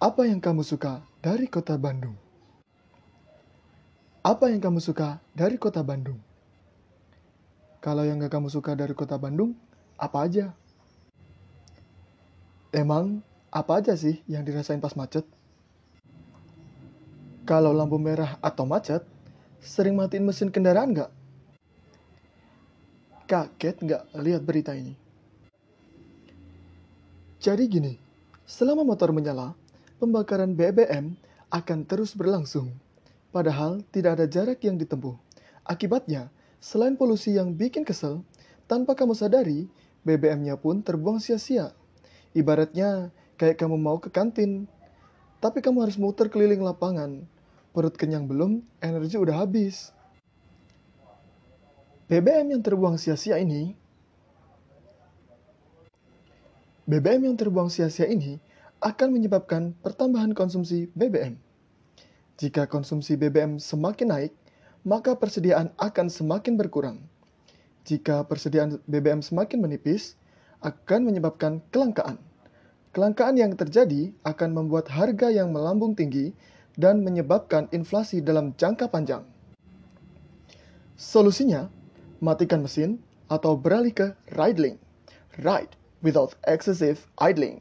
Apa yang kamu suka dari kota Bandung? Apa yang kamu suka dari kota Bandung? Kalau yang gak kamu suka dari kota Bandung, apa aja? Emang apa aja sih yang dirasain pas macet? Kalau lampu merah atau macet, sering matiin mesin kendaraan nggak? Kaget nggak lihat berita ini? Jadi gini, selama motor menyala, pembakaran BBM akan terus berlangsung. Padahal tidak ada jarak yang ditempuh. Akibatnya, selain polusi yang bikin kesel, tanpa kamu sadari, BBM-nya pun terbuang sia-sia. Ibaratnya kayak kamu mau ke kantin, tapi kamu harus muter keliling lapangan. Perut kenyang belum, energi udah habis. BBM yang terbuang sia-sia ini BBM yang terbuang sia-sia ini akan menyebabkan pertambahan konsumsi BBM. Jika konsumsi BBM semakin naik, maka persediaan akan semakin berkurang. Jika persediaan BBM semakin menipis, akan menyebabkan kelangkaan. Kelangkaan yang terjadi akan membuat harga yang melambung tinggi dan menyebabkan inflasi dalam jangka panjang. Solusinya, matikan mesin atau beralih ke idling. Ride without excessive idling.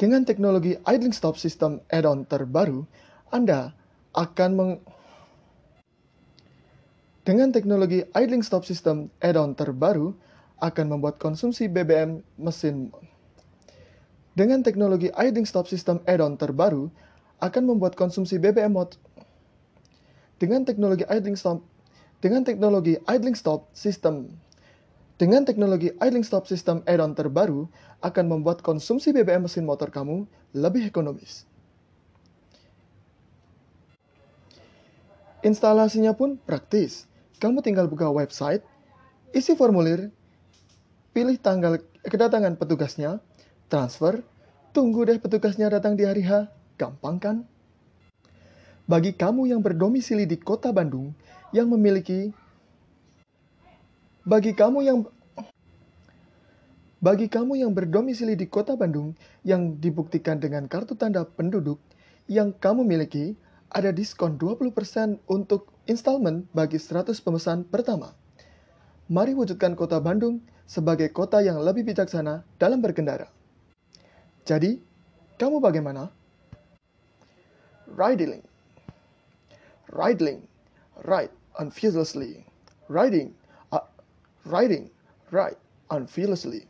Dengan teknologi idling stop system add-on terbaru, Anda akan meng Dengan teknologi idling stop system add-on terbaru akan membuat konsumsi BBM mesin. Dengan teknologi idling stop system add-on terbaru akan membuat konsumsi BBM mod Dengan teknologi idling stop dengan teknologi idling stop system dengan teknologi idling stop system add-on terbaru akan membuat konsumsi BBM mesin motor kamu lebih ekonomis. Instalasinya pun praktis. Kamu tinggal buka website, isi formulir, pilih tanggal kedatangan petugasnya, transfer, tunggu deh petugasnya datang di hari H. Gampang kan? Bagi kamu yang berdomisili di kota Bandung yang memiliki bagi kamu yang bagi kamu yang berdomisili di Kota Bandung yang dibuktikan dengan kartu tanda penduduk yang kamu miliki, ada diskon 20% untuk installment bagi 100 pemesan pertama. Mari wujudkan Kota Bandung sebagai kota yang lebih bijaksana dalam berkendara. Jadi, kamu bagaimana? Riding. Riding. Ride unfearlessly. Riding riding, ride unfearlessly.